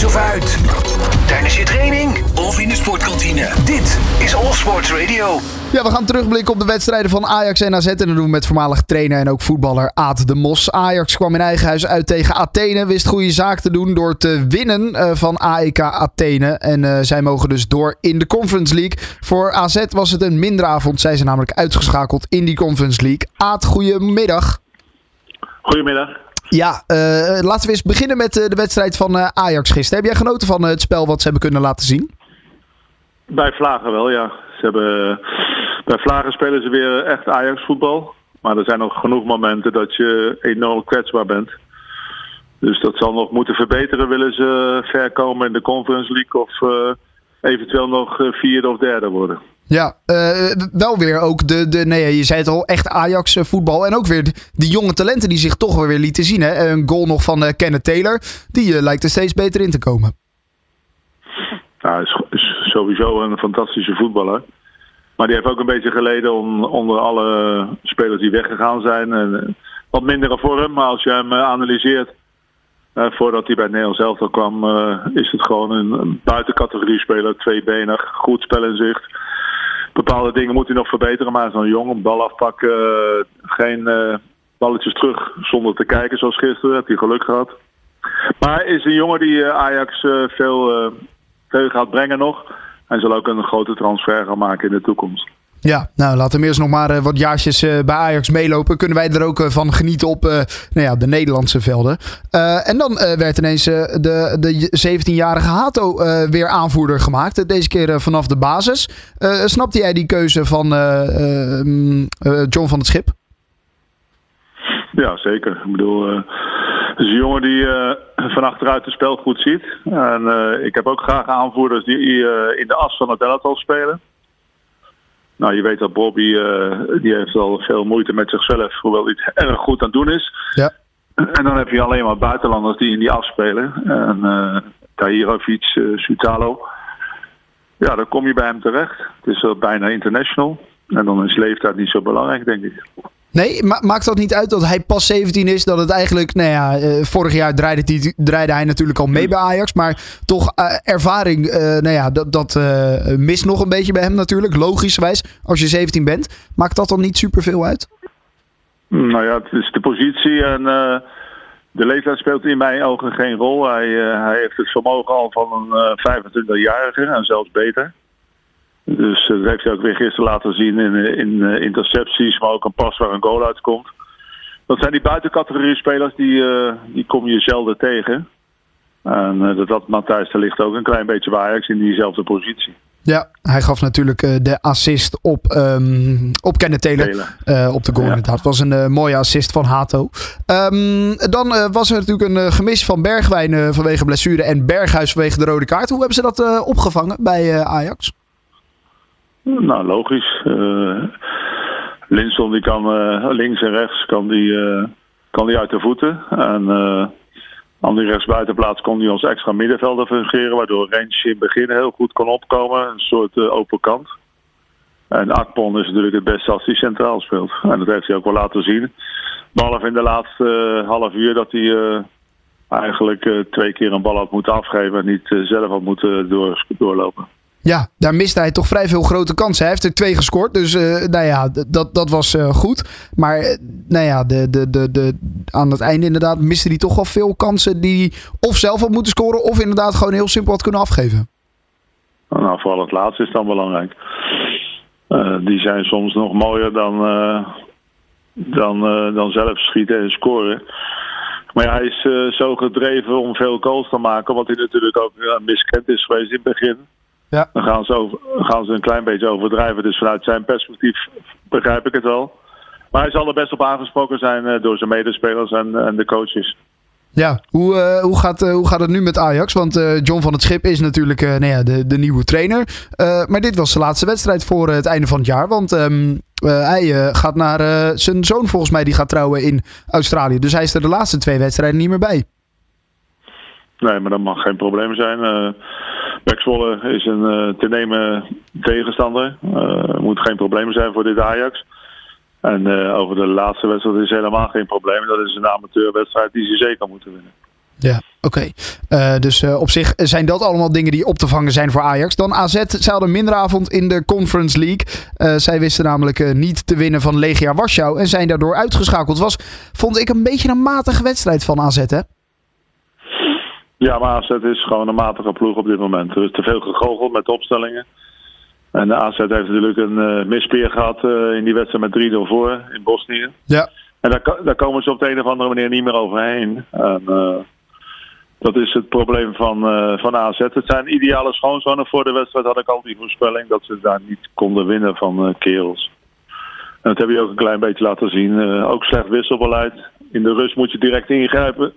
thuis of uit. Tijdens je training of in de sportkantine. Dit is All Sports Radio. Ja, we gaan terugblikken op de wedstrijden van Ajax en AZ. En dat doen we met voormalig trainer en ook voetballer Aad de Mos. Ajax kwam in eigen huis uit tegen Athene. Wist goede zaak te doen door te winnen eh, van AEK Athene. En uh, zij mogen dus door in de Conference League. Voor AZ was het een minder avond. Zij zijn namelijk uitgeschakeld in die Conference League. Aad, goedemiddag. Goedemiddag. Ja, uh, laten we eens beginnen met uh, de wedstrijd van uh, Ajax gisteren. Heb jij genoten van het spel wat ze hebben kunnen laten zien? Bij Vlagen wel, ja. Ze hebben, bij Vlagen spelen ze weer echt Ajax voetbal. Maar er zijn nog genoeg momenten dat je enorm kwetsbaar bent. Dus dat zal nog moeten verbeteren. Willen ze ver komen in de Conference League of eventueel nog vierde of derde worden. Ja, uh, wel weer ook de, de, nee, je zei het al, echt Ajax voetbal. En ook weer de jonge talenten die zich toch weer lieten zien. Hè? Een goal nog van uh, Kenneth Taylor, die lijkt er steeds beter in te komen. Nou, is, sowieso een fantastische voetballer. Maar die heeft ook een beetje geleden on, onder alle spelers die weggegaan zijn. En, wat mindere vorm, maar als je hem analyseert... voordat hij bij het Nederlands elftal kwam, is het gewoon een, een buitencategorie speler. Tweebenig, goed spel in zicht bepaalde dingen moet hij nog verbeteren. Maar zo'n jong, een bal afpakken, uh, geen uh, balletjes terug zonder te kijken zoals gisteren. Heeft hij geluk gehad. Maar is een jongen die uh, Ajax veel, veel gaat brengen nog. En zal ook een grote transfer gaan maken in de toekomst. Ja, nou laten we eerst nog maar uh, wat jaartjes uh, bij Ajax meelopen. Kunnen wij er ook uh, van genieten op nou ja, de Nederlandse velden. en dan werd ineens de, de 17-jarige Hato weer aanvoerder gemaakt. Deze keer vanaf de basis. snapte jij die keuze van mm, John van het Schip? Ja, zeker. Ik bedoel, het is een jongen die van achteruit het spel goed ziet. En ik heb ook graag aanvoerders die in de as van het elftal spelen. Nou, je weet dat Bobby, uh, die heeft al veel moeite met zichzelf, hoewel hij het erg goed aan het doen is. Ja. En dan heb je alleen maar buitenlanders die in die afspelen. En uh, Tahirovic, uh, Sutalo. Ja, dan kom je bij hem terecht. Het is bijna international. En dan is leeftijd niet zo belangrijk, denk ik. Nee, ma maakt dat niet uit dat hij pas 17 is? Dat het eigenlijk, nou ja, uh, vorig jaar draaide hij, draaide hij natuurlijk al mee bij Ajax. Maar toch uh, ervaring, uh, nou ja, dat, dat mist nog een beetje bij hem natuurlijk. Logischwijs, als je 17 bent. Maakt dat dan niet superveel uit? Nou ja, het is de positie en de leeftijd speelt in mijn ogen geen rol. Hij, hij heeft het vermogen al van een 25-jarige en zelfs beter. Dus dat heeft hij ook weer gisteren laten zien in, in intercepties, maar ook een pas waar een goal uitkomt. Dat zijn die buitencategorie spelers, die, die kom je zelden tegen. En dat had Matthijs de Ligt ook een klein beetje bij Ajax in diezelfde positie. Ja, hij gaf natuurlijk de assist op, um, op Kenneth Taylor. Uh, op de goal ja. inderdaad. Het was een uh, mooie assist van Hato. Um, dan was er natuurlijk een gemis van Bergwijn vanwege blessure en Berghuis vanwege de rode kaart. Hoe hebben ze dat opgevangen bij Ajax? Nou, logisch. Uh, Linson die kan uh, links en rechts kan die, uh, kan die uit de voeten. En aan die rechtsbuitenplaats kon hij als extra middenvelder fungeren, waardoor Rens in het begin heel goed kon opkomen. Een soort open kant. En Akpon is natuurlijk het beste als hij centraal speelt. En dat heeft hij ook wel laten zien. Behalve in de laatste half uur dat hij eigenlijk twee keer een bal had moeten afgeven en niet zelf had moeten door, doorlopen. Ja, daar miste hij toch vrij veel grote kansen. Hij heeft er twee gescoord, dus uh, nou ja, dat, dat was uh, goed. Maar uh, nou ja, de, de, de, de, aan het einde inderdaad miste hij toch wel veel kansen die hij of zelf had moeten scoren... of inderdaad gewoon heel simpel had kunnen afgeven. Nou, vooral het laatste is dan belangrijk. die zijn soms nog mooier dan, dan, dan zelf schieten en scoren. Maar hij is zo gedreven om veel goals te maken, wat hij natuurlijk ook miskend is geweest in het begin... Ja. Dan gaan ze, over, gaan ze een klein beetje overdrijven. Dus vanuit zijn perspectief begrijp ik het wel. Maar hij zal er best op aangesproken zijn uh, door zijn medespelers en, en de coaches. Ja, hoe, uh, hoe, gaat, uh, hoe gaat het nu met Ajax? Want John van het Schip is natuurlijk nou ja, de, de nieuwe trainer. maar dit was de laatste wedstrijd voor het einde van het jaar. Want um, hij gaat naar zijn zoon volgens mij, die gaat trouwen in Australië. Dus hij is er de laatste twee wedstrijden niet meer bij. Nee, maar dat mag geen probleem zijn. Pek is een uh, te nemen tegenstander. Uh, moet geen probleem zijn voor dit Ajax. En uh, over de laatste wedstrijd is helemaal geen probleem. Dat is een amateurwedstrijd die ze zeker moeten winnen. Ja, Oké, dus op zich zijn dat allemaal dingen die op te vangen zijn voor Ajax. Dan AZ, zij hadden minderavond in de Conference League. Zij wisten namelijk niet te winnen van Legia Warschau en zijn daardoor uitgeschakeld. Was, vond ik, een beetje een matige wedstrijd van AZ, hè? Ja, maar AZ is gewoon een matige ploeg op dit moment. Er is te veel gegoocheld met opstellingen. En de AZ heeft natuurlijk een mispeer gehad in die wedstrijd met 3-0 voor in Bosnië. Ja. En daar, daar, komen ze op de een of andere manier niet meer overheen. En, dat is het probleem van, van AZ. Het zijn ideale schoonzonen. Voor de wedstrijd had ik al die voorspelling dat ze daar niet konden winnen van Kerels. En dat heb je ook een klein beetje laten zien. Ook slecht wisselbeleid. In de rust moet je direct ingrijpen.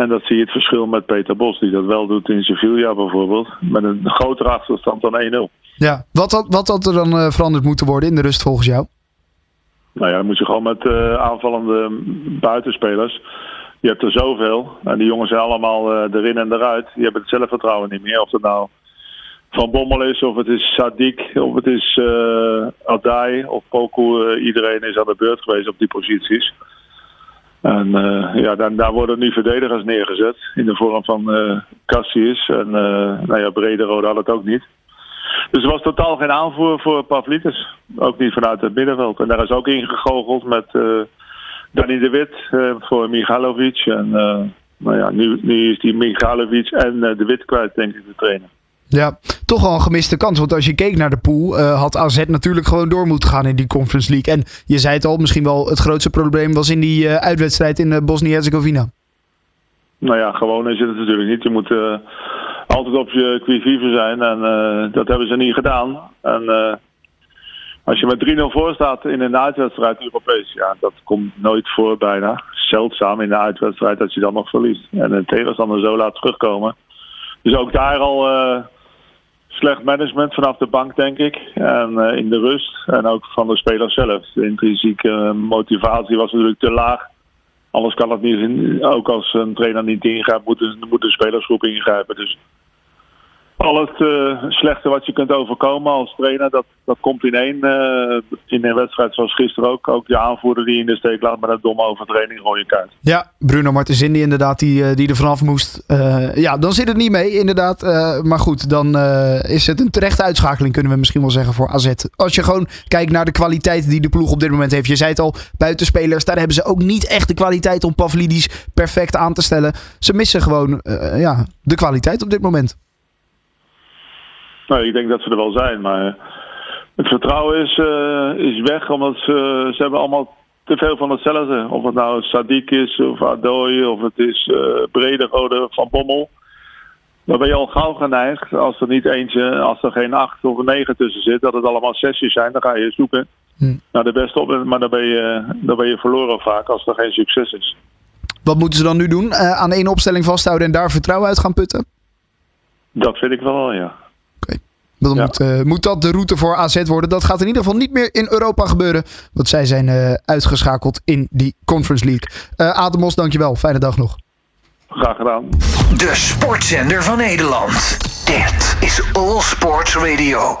En dat zie je het verschil met Peter Bos, die dat wel doet in Sevilla bijvoorbeeld. Met een grotere achterstand dan 1-0. Ja, wat had, wat had er dan veranderd moeten worden in de rust volgens jou? Nou ja, dan moet je gewoon met aanvallende buitenspelers je hebt er zoveel. En die jongens zijn allemaal uh, erin en eruit. Die hebben het zelfvertrouwen niet meer. Of het nou Van Bommel is, of het is Sadik, of het is uh, Adai of Poku. Uh, iedereen is aan de beurt geweest op die posities. En ja, daar, daar, worden nu verdedigers neergezet. In de vorm van Cassius. En nou ja, Brederode had het ook niet. Dus er was totaal geen aanvoer voor Pavlidis. Ook niet vanuit het middenveld. En daar is ook ingegoocheld met Danny de Wit uh, voor Michalovic. En uh, nou ja, nu, nu is die Michalovic en uh, de Wit kwijt, denk ik, de trainer. Ja, toch wel een gemiste kans. Want als je keek naar de pool, had AZ natuurlijk gewoon door moeten gaan in die Conference League. En je zei het al, misschien wel het grootste probleem was in die uitwedstrijd in Bosnië-Herzegovina. Nou ja, gewoon is het natuurlijk niet. Je moet altijd op je quivive zijn. En dat hebben ze niet gedaan. En als je met 3-0 voor staat in een uitwedstrijd Europees, ja, dat komt nooit voor bijna. Zeldzaam in de uitwedstrijd dat je dan nog verliest. En een tegenstander zo laat terugkomen. Dus ook daar al uh, slecht management vanaf de bank, denk ik. En uh, in de rust. En ook van de spelers zelf. De intrinsieke motivatie was natuurlijk te laag. Anders kan het niet. Ook als een trainer niet ingrijpt, moet de, moet de spelersgroep ingrijpen. Dus al het uh, slechte wat je kunt overkomen als trainer, dat, dat komt in één. Uh, in een wedstrijd zoals gisteren ook. Ook de aanvoerder die in de steek laat met een domme overtreding rode kaart. Ja, Bruno Martens die inderdaad, die, eh, die er vanaf moest. Ja, dan zit het niet mee inderdaad. maar goed, dan is het een terechte uitschakeling kunnen we misschien wel zeggen voor AZ. Als je gewoon kijkt naar de kwaliteit die de ploeg op dit moment heeft. Je zei het al, buitenspelers, daar hebben ze ook niet echt de kwaliteit om Pavlidis perfect aan te stellen. Ze missen gewoon ja, de kwaliteit op dit moment. Nou, ik denk dat ze er wel zijn, maar het vertrouwen is, uh, is weg omdat ze, ze hebben allemaal te veel van hetzelfde. Of het nou Sadiq is of Adoy of het is uh, Brederode van Bommel. Dan ben je al gauw geneigd als er niet eentje, als er geen acht of negen tussen zit, dat het allemaal zesjes zijn. Dan ga je zoeken hm. naar de beste op, maar dan ben, je, dan ben je verloren vaak als er geen succes is. Wat moeten ze dan nu doen? Uh, aan één opstelling vasthouden en daar vertrouwen uit gaan putten? Dat vind ik wel, ja. Dan moet, uh, moet, dat de route voor AZ worden. Dat gaat in ieder geval niet meer in Europa gebeuren. Want zij zijn uh, uitgeschakeld in die Conference League. Uh, Ademos, dankjewel. Fijne dag nog. Graag gedaan. De sportzender van Nederland. Dit is All Sports Radio.